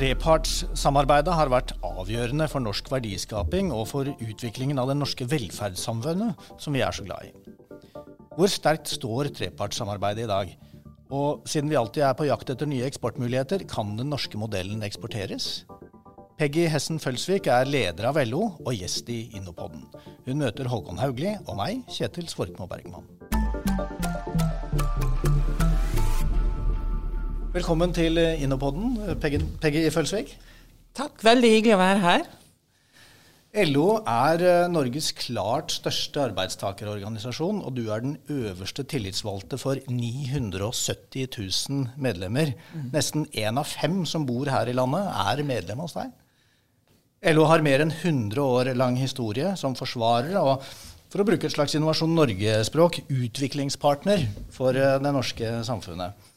Trepartssamarbeidet har vært avgjørende for norsk verdiskaping og for utviklingen av det norske velferdssamfunnet som vi er så glad i. Hvor sterkt står trepartssamarbeidet i dag? Og siden vi alltid er på jakt etter nye eksportmuligheter, kan den norske modellen eksporteres? Peggy Hessen Følsvik er leder av LO og gjest i Innopodden. Hun møter Håkon Haugli og meg, Kjetil Svorkmo Bergman. Velkommen til Innopodden, Peggy, Peggy Følsvik. Takk, veldig hyggelig å være her. LO er eh, Norges klart største arbeidstakerorganisasjon, og du er den øverste tillitsvalgte for 970 000 medlemmer. Mm. Nesten én av fem som bor her i landet, er medlem hos deg. LO har mer enn 100 år lang historie som forsvarer og for å bruke et slags Innovasjon Norge-språk utviklingspartner for eh, det norske samfunnet.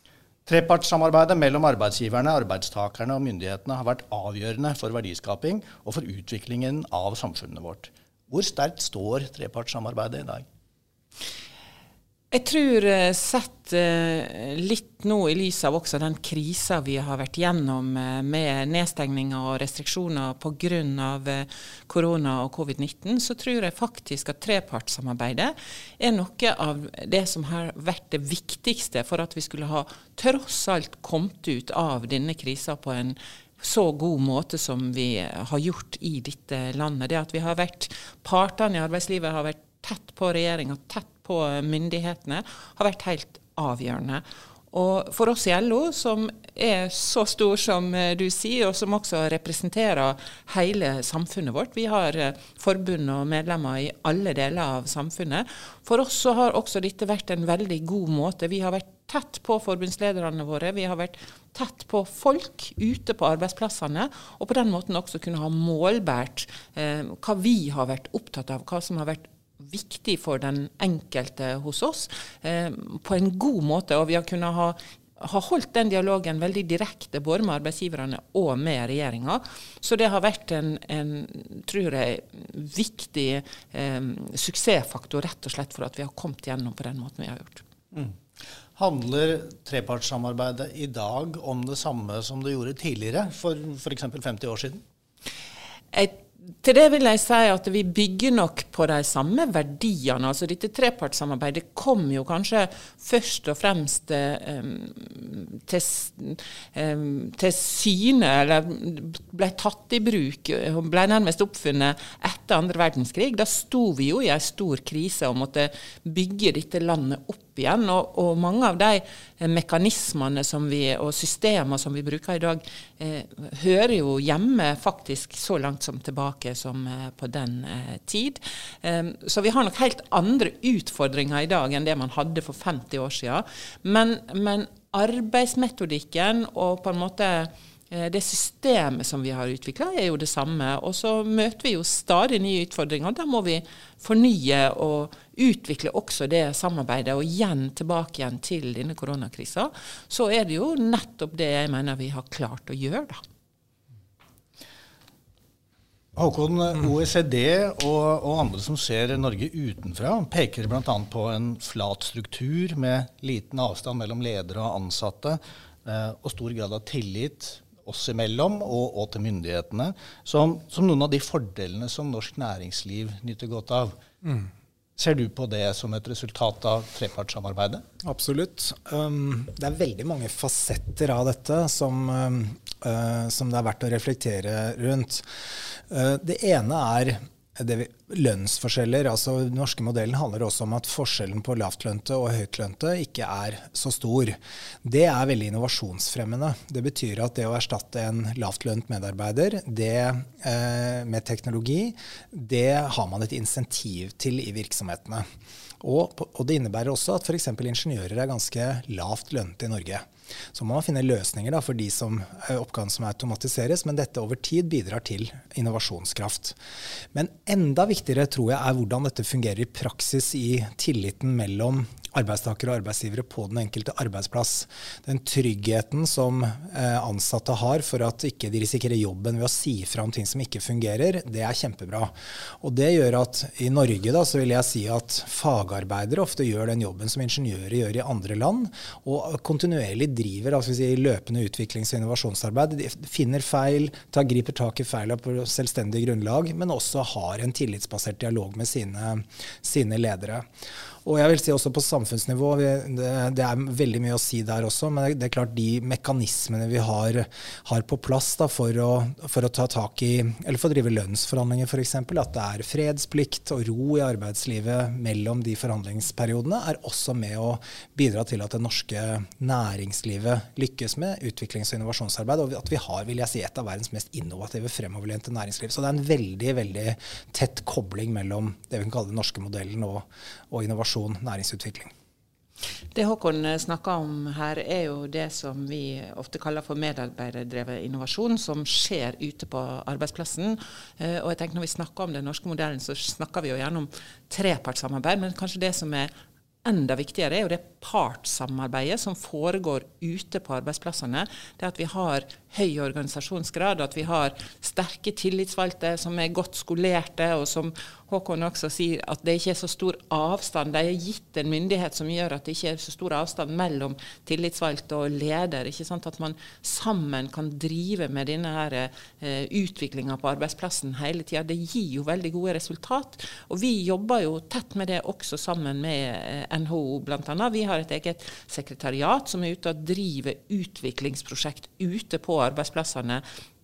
Trepartssamarbeidet mellom arbeidsgiverne, arbeidstakerne og myndighetene har vært avgjørende for verdiskaping og for utviklingen av samfunnet vårt. Hvor sterkt står trepartssamarbeidet i dag? Jeg tror eh, sett eh, litt nå i lys av også den krisa vi har vært gjennom eh, med nedstengninger og restriksjoner pga. korona og covid-19, så tror jeg faktisk at trepartssamarbeidet er noe av det som har vært det viktigste for at vi skulle ha tross alt kommet ut av denne krisa på en så god måte som vi har gjort i dette landet. Det at vi har vært partene i arbeidslivet har vært tett på regjeringa, tett på myndighetene, har vært helt avgjørende. Og for oss i LO, som er så stor som eh, du sier, og som også representerer hele samfunnet vårt, vi har eh, forbund og medlemmer i alle deler av samfunnet. For oss så har også dette vært en veldig god måte. Vi har vært tett på forbundslederne våre. Vi har vært tett på folk ute på arbeidsplassene, og på den måten også kunne ha målbært eh, hva vi har vært opptatt av, hva som har vært viktig for den enkelte hos oss eh, på en god måte. Og vi har kunnet ha, ha holdt den dialogen veldig direkte både med arbeidsgiverne og med regjeringa. Så det har vært en, en tror jeg, viktig eh, suksessfaktor rett og slett for at vi har kommet gjennom på den måten vi har gjort. Mm. Handler trepartssamarbeidet i dag om det samme som det gjorde tidligere, for f.eks. 50 år siden? Jeg til det vil jeg si at vi bygger nok på de samme verdiene. altså Dette trepartssamarbeidet kom jo kanskje først og fremst um, til, um, til, syne, eller ble tatt i bruk, ble nærmest oppfunnet etter andre verdenskrig. Da sto vi jo i en stor krise og måtte bygge dette landet opp igjen. Og, og mange av de eh, mekanismene vi, og systemene som vi bruker i dag, eh, hører jo hjemme faktisk så langt som tilbake som eh, på den eh, tid. Eh, så vi har nok helt andre utfordringer i dag enn det man hadde for 50 år siden. Men, men arbeidsmetodikken og på en måte det systemet som vi har utvikla, er jo det samme. Og så møter vi jo stadig nye utfordringer. Da må vi fornye og utvikle også det samarbeidet. Og igjen tilbake igjen til denne koronakrisa. Så er det jo nettopp det jeg mener vi har klart å gjøre, da. Håkon, OECD og, og, andre som ser Norge utenfra, peker bl.a. på en flat struktur med liten avstand mellom ledere og ansatte eh, og stor grad av tillit oss imellom og, og til myndighetene, som, som, noen av de fordelene som norsk næringsliv nyter godt av. Mm. Ser du på det som et resultat av trepartssamarbeidet? Absolutt. Um, det er veldig mange fasetter av dette som, um, uh, som det er verdt å reflektere rundt. Uh, det ene er vi, lønnsforskjeller. altså Den norske modellen handler også om at forskjellen på lavtlønte og høytlønte ikke er så stor. Det er veldig innovasjonsfremmende. Det betyr at det å erstatte en lavtlønt medarbeider det, eh, med teknologi, det har man et insentiv til i virksomhetene. Og, og det innebærer også at f.eks. ingeniører er ganske lavt lønnet i Norge. Så må man finne løsninger da, for de som, eh, oppgavene som automatiseres, men dette over tid bidrar til innovasjonskraft. Men enda viktigere tror jeg er hvordan dette fungerer i praksis i tilliten mellom arbeidstakere og arbeidsgivere på den enkelte arbeidsplass. Den tryggheten som eh, ansatte har for at ikke de risikerer jobben ved å si fra om ting som ikke fungerer, det er kjempebra. Og det gjør at i Norge da, så vil jeg si at fagarbeidere ofte gjør den jobben som ingeniører gjør i andre land, og kontinuerlig driver altså si, løpende utviklings- og innovasjonsarbeid. De finner feil, tar, griper tak i feila på selvstendig grunnlag, men også har en tillitsbasert dialog med sine, sine ledere. Og jeg vil si også på samfunnsnivå, det, er veldig mye å si der også, men det er klart de mekanismene vi har, har på plass da, for, å, for, å, ta tak i, eller for å drive lønnsforhandlinger f.eks., at det er fredsplikt og ro i arbeidslivet mellom de forhandlingsperiodene, er også med å bidra til at det norske næringslivet lykkes med utviklings- og innovasjonsarbeid, og at vi har vil jeg si, et av verdens mest innovative, fremoverlente næringsliv. Så det er en veldig, veldig tett kobling mellom det vi kan kalle den norske modellen og, og innovasjon innovasjon, næringsutvikling. Det Håkon snakker om her, er jo det som vi ofte kaller for medarbeiderdrevet innovasjon, som skjer ute på arbeidsplassen. Eh, og jeg tenker Når vi snakker om den norske modellen, så snakker vi jo gjerne om trepartssamarbeid, men kanskje det som er enda viktigere, er jo det partssamarbeidet som foregår ute på arbeidsplassene. Det at vi har høy organisasjonsgrad, at vi har sterke tillitsvalgte som er godt skolerte, og som Håkon også sier at det ikke er så stor avstand. De er gitt en myndighet som gjør at det ikke er så stor avstand mellom tillitsvalgte og leder. ikke sant? At man sammen kan drive med denne her eh, utviklinga på arbeidsplassen hele tida. Det gir jo veldig gode resultat. Og vi jobber jo tett med det også sammen med eh, NHO bl.a. Vi har et eget sekretariat som er ute og driver utviklingsprosjekt ute på arbeidsplassene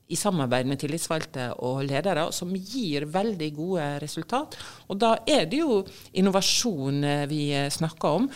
i samarbeid med tillitsvalgte og ledere, som gir veldig gode resultat. Og da er det jo innovasjon eh, vi snakker om,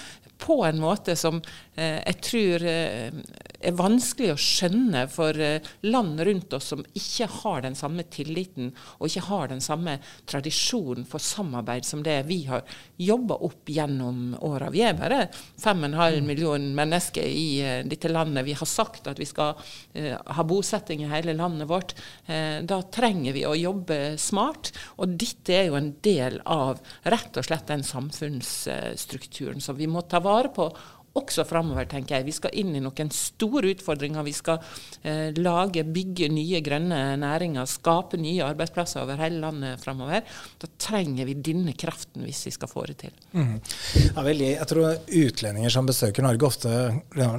på en måte som eh, jeg tror eh, er vanskelig å skjønne for eh, land rundt oss som ikke har den samme tilliten og ikke har den samme tradisjonen for samarbeid som det vi har jobba opp gjennom åra. Vi er bare 5,5 millioner mennesker i dette landet. Vi har sagt at vi skal ha bosetting i hele landet vårt. Da trenger vi å jobbe smart, og dette er jo en del av rett og slett den samfunnsstrukturen som vi må ta vare på også framover, tenker jeg. Vi skal inn i noen store utfordringer. Vi skal eh, lage, bygge nye grønne næringer, skape nye arbeidsplasser over hele landet framover. Da trenger vi denne kraften hvis vi skal få det til. Mm. Ja, veldig. Jeg tror utlendinger som besøker Norge ofte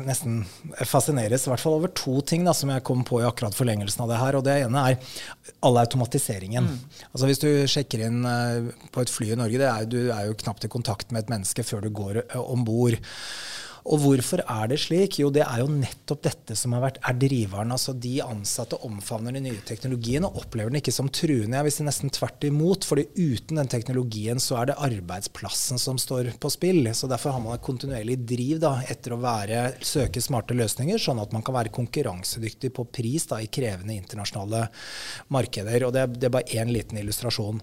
nesten fascineres i hvert fall over to ting da, som jeg kom på i akkurat forlengelsen av det her. og Det ene er all automatiseringen. Mm. Altså Hvis du sjekker inn uh, på et fly i Norge, det er, du er jo knapt i kontakt med et menneske før du går uh, om bord. Og hvorfor er det slik? Jo, det er jo nettopp dette som har vært, er driveren. Altså De ansatte omfavner den nye teknologien og opplever den ikke som truende. Jeg vil si nesten tvert imot. fordi uten den teknologien så er det arbeidsplassen som står på spill. Så Derfor har man et kontinuerlig driv da, etter å være, søke smarte løsninger, sånn at man kan være konkurransedyktig på pris da, i krevende internasjonale markeder. og Det, det er bare én liten illustrasjon.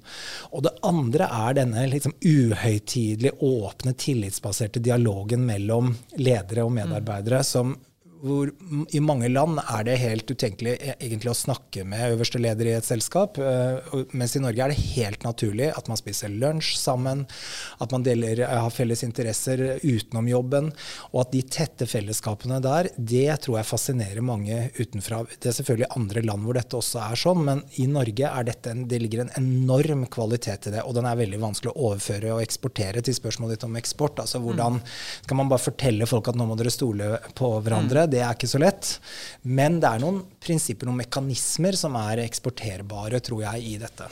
Og Det andre er denne liksom uhøytidelige, åpne, tillitsbaserte dialogen mellom ledere og medarbeidere som hvor i mange land er det helt utenkelig e, egentlig å snakke med øverste leder i et selskap. Eh, mens i Norge er det helt naturlig at man spiser lunsj sammen, at man deler, eh, har felles interesser utenom jobben. Og at de tette fellesskapene der, det tror jeg fascinerer mange utenfra. Det er selvfølgelig andre land hvor dette også er sånn, men i Norge er dette en, det ligger en enorm kvalitet i det. Og den er veldig vanskelig å overføre og eksportere til spørsmålet ditt om eksport. Altså hvordan skal man bare fortelle folk at nå må dere stole på hverandre? Det er ikke så lett. Men det er noen prinsipper, noen mekanismer, som er eksporterbare, tror jeg, i dette.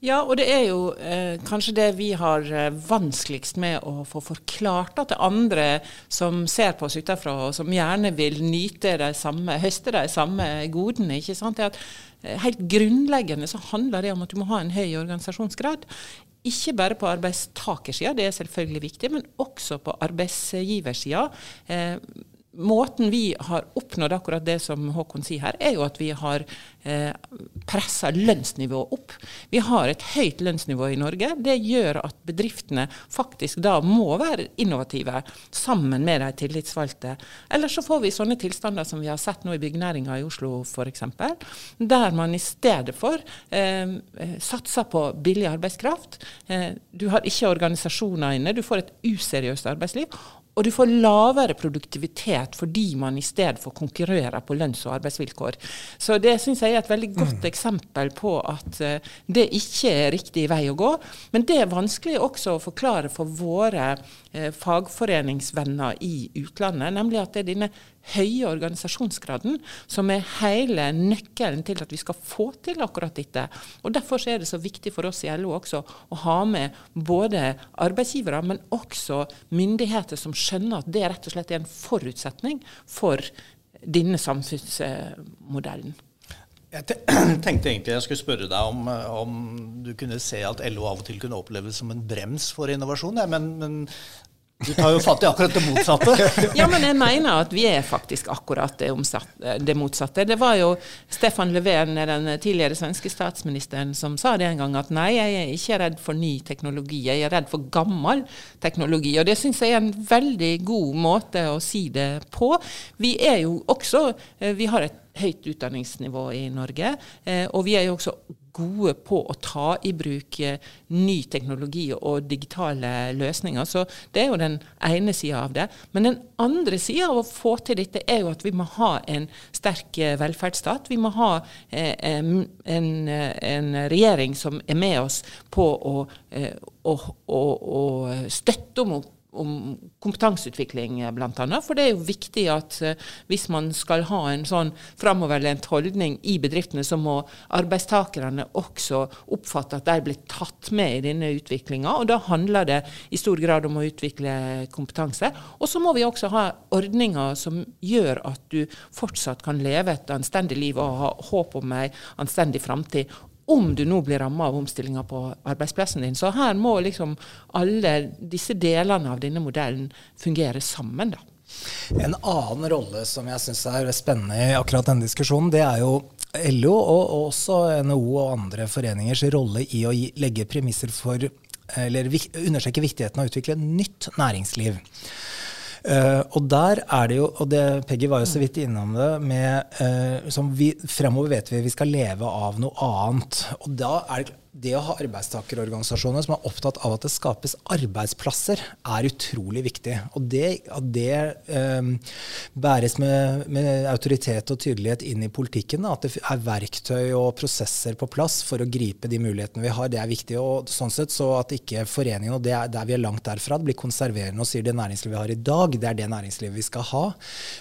Ja, og det er jo eh, kanskje det vi har eh, vanskeligst med å få forklart da, til andre som ser på oss utenfra, og som gjerne vil nyte de samme, høste de samme godene. ikke sant? Det at eh, Helt grunnleggende så handler det om at du må ha en høy organisasjonsgrad. Ikke bare på arbeidstakersida, det er selvfølgelig viktig, men også på arbeidsgiversida. Eh, måten vi har oppnådd akkurat det som Håkon sier her, er jo at vi har eh, pressa lønnsnivået opp. Vi har et høyt lønnsnivå i Norge. Det gjør at bedriftene faktisk da må være innovative sammen med de tillitsvalgte. Ellers så får vi sånne tilstander som vi har sett nå i byggenæringa i Oslo f.eks., der man i stedet for eh, satser på billig arbeidskraft. Eh, du har ikke organisasjoner inne, du får et useriøst arbeidsliv. Og du får lavere produktivitet fordi man i stedet for konkurrerer på lønns- og arbeidsvilkår. Så det syns jeg er et veldig godt mm. eksempel på at uh, det ikke er riktig vei å gå. Men det er vanskelig også å forklare for våre uh, fagforeningsvenner i utlandet, nemlig at det er denne høye organisasjonsgraden som er hele nøkkelen til at vi skal få til akkurat dette. Og Derfor er det så viktig for oss i LO også å ha med både arbeidsgivere, men også myndigheter som skjønner at det rett og slett er en forutsetning for denne samfunnsmodellen. Jeg tenkte egentlig jeg skulle spørre deg om, om, du kunne se at LO av og til kunne oppleves som en brems for innovasjon. Men, men du tar jo fatt i akkurat det motsatte. ja, men jeg mener at vi er faktisk akkurat det, det, motsatte. Det var jo Stefan Löfven, den tidligere svenske statsministeren, som sa det en gang at nei, jeg er ikke redd for ny teknologi, jeg er redd for gammel teknologi. Og det syns jeg er en veldig god måte å si det på. Vi er jo også eh, Vi har et høyt utdanningsnivå i Norge, eh, og vi er jo også gode på å ta i bruk eh, ny teknologi og digitale løsninger. Så det er jo den ene sida av det. Men den andre sida av å få til dette er jo at vi må ha en sterk eh, velferdsstat. Vi må ha eh, en, en, regjering som er med oss på å, å, å, å støtte om om kompetanseutvikling, eh, bl.a. For det er jo viktig at uh, hvis man skal ha en sånn framoverlent holdning i bedriftene, så må arbeidstakerne også oppfatte at de blir tatt med i denne utviklinga. Og da handler det i stor grad om å utvikle kompetanse. Og så må vi også ha ordninger som gjør at du fortsatt kan leve et anstendig liv og ha håp om ei anstendig framtid om du nå blir ramma av omstillinga på arbeidsplassen din. Så her må liksom alle disse delene av denne modellen fungere sammen. da. En annen rolle som jeg syns er spennende i akkurat denne diskusjonen, det er jo LO og også NHO og andre foreningers rolle i å legge premisser for eller understreke viktigheten av å utvikle nytt næringsliv. Uh, og der er det jo, og det, Peggy var jo så vidt innom det, med uh, som vi, fremover vet vi vi skal leve av noe annet. Og da er det det å ha arbeidstakerorganisasjoner som er opptatt av at det skapes arbeidsplasser, er utrolig viktig. Og det, at det um, bæres med, med, autoritet og tydelighet inn i politikken, at det er verktøy og prosesser på plass for å gripe de mulighetene vi har, det er viktig. Og sånn sett så at ikke foreningen, og det er der vi er langt derfra, blir konserverende og sier det næringslivet vi har i dag, det er det næringslivet vi skal ha.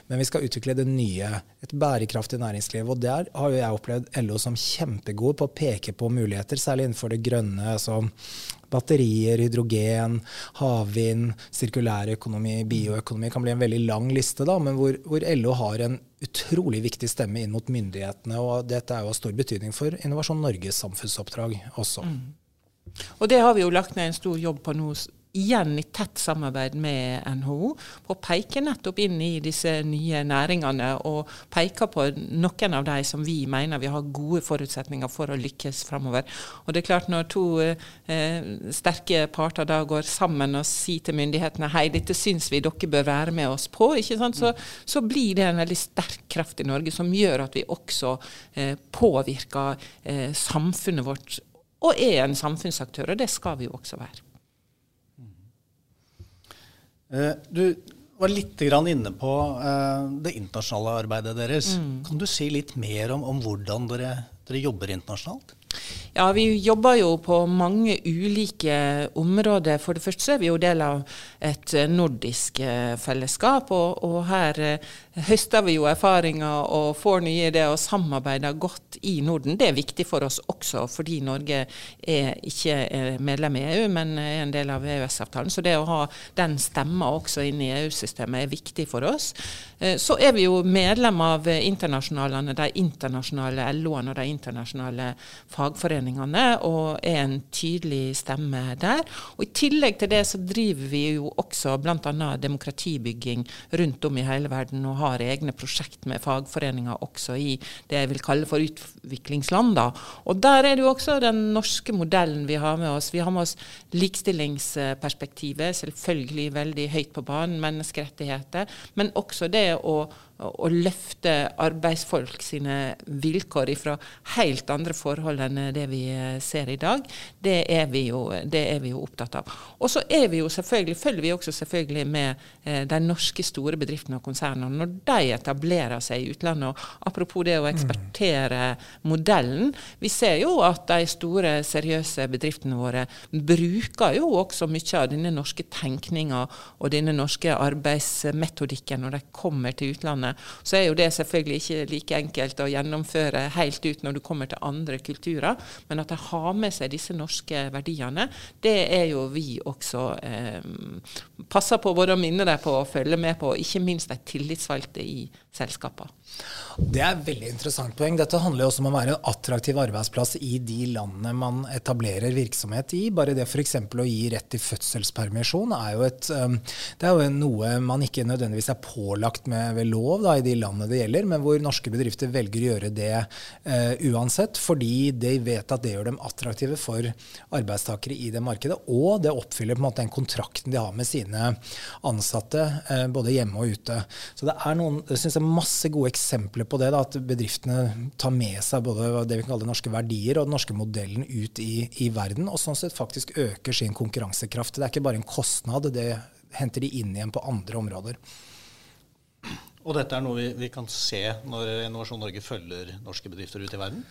Men vi skal utvikle det nye, et bærekraftig næringsliv. Og der har jo jeg opplevd LO som kjempegod på å peke på muligheter. særlig innenfor det grønne, som batterier, hydrogen, havvind, sirkulær økonomi, bioøkonomi kan bli en veldig lang liste, da, men hvor, hvor, LO har en utrolig viktig stemme inn mot myndighetene. Og dette er jo av stor betydning for Innovasjon Norges samfunnsoppdrag også. Mm. Og det har vi jo lagt ned en stor jobb på nå igjen i tett samarbeid med NHO, på å peke nettopp inn i disse nye næringene og peke på noen av de som vi mener vi har gode forutsetninger for å lykkes framover. Og det er klart Når to eh, sterke parter da går sammen og sier til myndighetene hei, dette syns vi dere bør være med oss på, så, så, blir det en veldig sterk kraft i Norge som gjør at vi også eh, påvirker eh, samfunnet vårt og er en samfunnsaktør, og det skal vi jo også være. Eh, du var litt inne på eh, det internasjonale arbeidet deres. Mm. Kan du si litt mer om, om hvordan dere, dere jobber internasjonalt? Ja, Vi jobber jo på mange ulike områder. For det første er vi jo del av et nordisk eh, fellesskap. Og, og her eh, høster vi jo erfaringer og får nye ideer og samarbeider godt i Norden. Det er viktig for oss også fordi Norge er ikke er medlem i EU, men er en del av EØS-avtalen. Så det å ha den stemma også inn i EU-systemet er viktig for oss. Eh, så er vi jo medlem av internasjonalene, de internasjonale LO-ene og de internasjonale fagforeningene fagforeningene og er en tydelig stemme der. Og I tillegg til det så driver vi jo også bl.a. demokratibygging rundt om i hele verden og har egne prosjekt med fagforeninger også i det jeg vil kalle for utviklingsland. Da. Og Der er det jo også den norske modellen vi har med oss. Vi har med oss likestillingsperspektivet, selvfølgelig veldig høyt på banen, menneskerettigheter, men også det å å løfte arbeidsfolk sine vilkår fra helt andre forhold enn det vi eh, ser i dag, det er vi jo, er vi jo opptatt av. Og så er vi jo selvfølgelig, følger vi også selvfølgelig med eh, de norske store bedriftene og konsernene når de etablerer seg i utlandet. Og apropos det å ekspertere modellen. Vi ser jo at de store, seriøse bedriftene våre bruker jo også mye av denne norske tenkninga og denne norske arbeidsmetodikken når de kommer til utlandet så er jo det selvfølgelig ikke like enkelt å gjennomføre helt ut når du kommer til andre kulturer. Men at de har med seg disse norske verdiene, det er jo vi også eh, passer på både å minne dem på og følge med på, ikke minst de tillitsvalgte i selskapene. Det er et veldig interessant poeng. Dette handler jo også om å være en attraktiv arbeidsplass i de landene man etablerer virksomhet i. Bare det f.eks. å gi rett til fødselspermisjon er jo, et, um, det er jo noe man ikke nødvendigvis er pålagt med ved lov da, i de landene det gjelder, men hvor norske bedrifter velger å gjøre det uh, uansett, fordi de vet at det gjør dem attraktive for arbeidstakere i det markedet. Og det oppfyller på en måte den kontrakten de har med sine ansatte, uh, både hjemme og ute. Så det er noen, jeg synes jeg, masse gode eksempler på det, da, at bedriftene tar med seg både det vi kaller norske verdier og den norske modellen ut i, i, verden, og sånn sett faktisk øker sin konkurransekraft. Det er ikke bare en kostnad, det henter de inn igjen på andre områder. Og dette er noe vi, vi, kan se når Innovasjon Norge følger norske bedrifter ut i verden?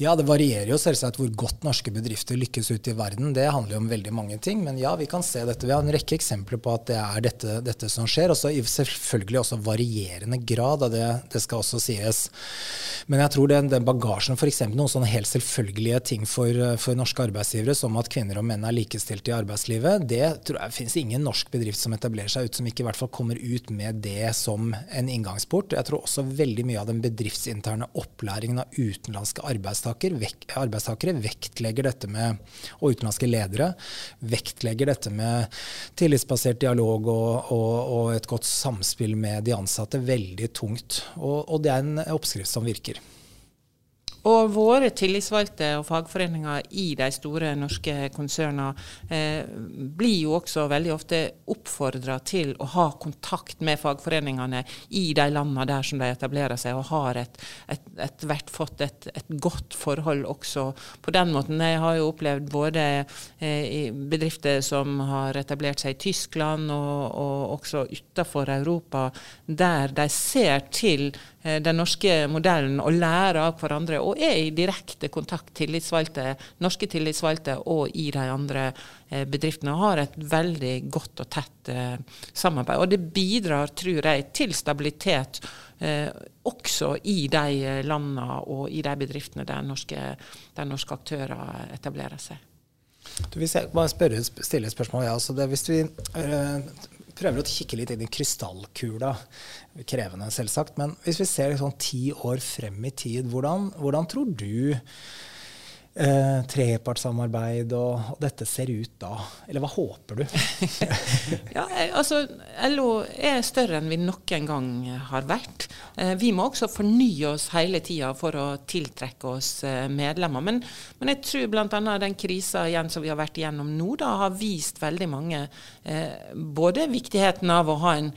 Ja, det varierer jo selvsagt hvor godt norske bedrifter lykkes ut i verden. Det handler jo om veldig mange ting. Men ja, vi kan se dette. Vi har en rekke eksempler på at det er dette, dette som skjer. Og så selvfølgelig også varierende grad av det. Det skal også sies. Men jeg tror den, den bagasjen, f.eks. noen sånne helt selvfølgelige ting for, for, norske arbeidsgivere, som at kvinner og menn er likestilte i arbeidslivet, det tror jeg finnes ingen norsk bedrift som etablerer seg ut som ikke i hvert fall kommer ut med det som en inngangsport. Jeg tror også veldig mye av den bedriftsinterne opplæringen av utenlandske arbeidstaker, vek, arbeidstakere vektlegger dette med, og utenlandske ledere vektlegger dette med tillitsbasert dialog og, og, og et godt samspill med de ansatte veldig tungt. Og, og det er en oppskrift som virker. Og våre tillitsvalgte og fagforeninger i de store norske konsernene eh, blir jo også veldig ofte oppfordra til å ha kontakt med fagforeningene i de landene der som de etablerer seg, og har etter hvert fått et, et, godt forhold også på den måten. Jeg har jo opplevd både eh, bedrifter som har etablert seg i Tyskland og, og også utenfor Europa, der de ser til Eh, den norske modellen og lærer av hverandre, og er i direkte kontakt tillitsvalgte, norske tillitsvalgte og i de andre eh, bedriftene, og har et veldig godt og tett eh, samarbeid. Og det bidrar, tror jeg, til stabilitet også i de landene og i de bedriftene der norske, der norske aktører etablerer seg. Du, hvis jeg bare spørre, stille et spørsmål, ja, altså det, Hvis vi øh, prøver å kikke litt inn i krystallkula. Krevende, selvsagt. Men hvis vi ser sånn ti år frem i tid, hvordan, hvordan tror du eh, trepartssamarbeid og, og, dette ser ut da? Eller hva håper du? ja, altså LO er større enn vi noen gang har vært. Eh, vi må også fornye oss hele tida for å tiltrekke oss eh, medlemmer. Men, men jeg tror bl.a. den krisa som vi har vært igjennom nå, da har vist veldig mange eh, både viktigheten av å ha en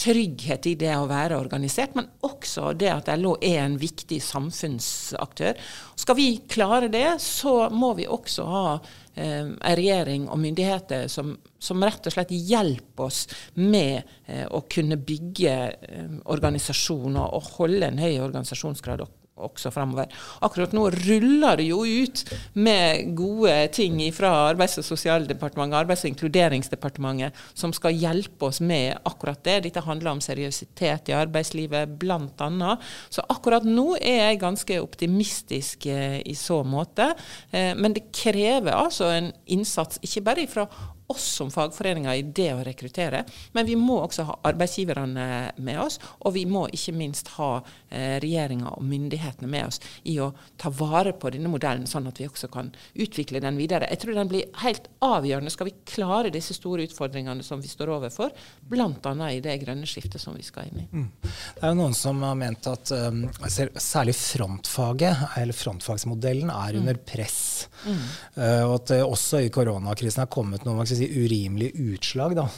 trygghet i det å være organisert, men også det at LO er en viktig samfunnsaktør. Skal vi klare det, så må vi også ha eh, en regjering og myndigheter som, som, rett og slett hjelper oss med eh, å kunne bygge eh, organisasjoner og holde en høy organisasjonsgrad også fremover. Akkurat nå ruller det jo ut med gode ting fra Arbeids- og sosialdepartementet, Arbeids- og inkluderingsdepartementet, som skal hjelpe oss med akkurat det. Dette handler om seriøsitet i arbeidslivet, bl.a. Så akkurat nå er jeg ganske optimistisk eh, i så måte. Eh, men det krever altså en innsats, ikke bare fra oss som fagforeninger i det å rekruttere, men vi må også ha arbeidsgiverne med oss. Og vi må ikke minst ha eh, regjeringa og myndighetene med oss i å ta vare på denne modellen, sånn at vi også kan utvikle den videre. Jeg tror den blir helt avgjørende skal vi klare disse store utfordringene som vi står overfor, bl.a. i det grønne skiftet som vi skal inn i. Mm. Det er jo noen som har ment at um, særlig frontfaget, eller frontfagsmodellen, er under press. Mm. Uh, og at det også i koronakrisen har kommet noen si, urimelige utslag da,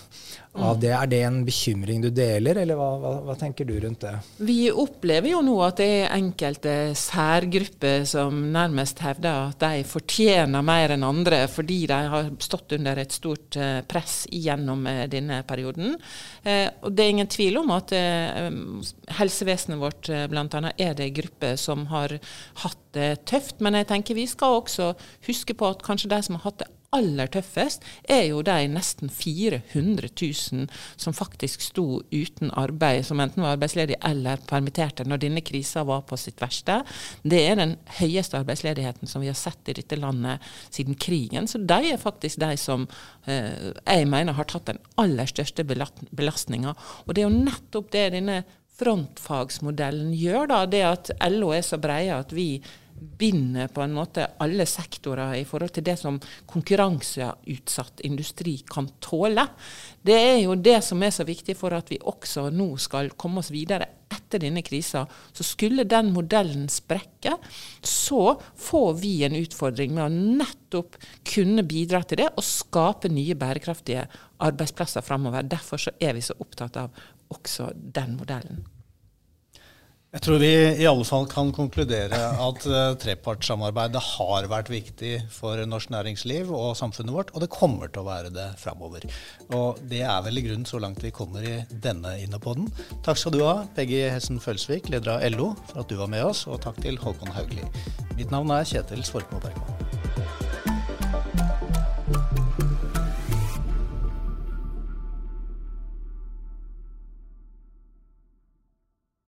av det. Er det en bekymring du deler, eller hva, hva, hva, tenker du rundt det? Vi opplever jo nå at det er enkelte særgrupper som nærmest hevder at de fortjener mer enn andre fordi de har stått under et stort eh, press gjennom eh, denne perioden. Eh, og det er ingen tvil om at helsevesenet vårt bl.a. er det grupper som har hatt det tøft. Men jeg tenker vi skal også huske på at kanskje de som har hatt det aller tøffest, er jo de nesten 400 000 som faktisk sto uten arbeid, som enten var arbeidsledige eller permitterte når denne krisa var på sitt verste. Det er den høyeste arbeidsledigheten som vi har sett i dette landet siden krigen. Så de er faktisk de som eh, jeg mener har tatt den aller største belastninga. Og det er jo nettopp det denne frontfagsmodellen gjør, da, det at LO er så breie at vi binder på en måte alle sektorer i forhold til det som konkurranseutsatt industri kan tåle. Det er jo det som er så viktig for at vi også nå skal komme oss videre etter denne krisa. Så skulle den modellen sprekke, så får vi en utfordring med å nettopp kunne bidra til det og skape nye bærekraftige arbeidsplasser framover. Derfor så er vi så opptatt av også den modellen. Jeg tror vi i alle fall kan konkludere at uh, trepartssamarbeidet har vært viktig for norsk næringsliv og samfunnet vårt, og det kommer til å være det framover. Og det er vel i grunnen så langt vi kommer i denne Innepoden. Takk skal du ha, Peggy Hessen Følsvik, leder av LO, for at du var med oss, og takk til Håkon Haugli. Mitt navn er Kjetil Svorkmo Bergman.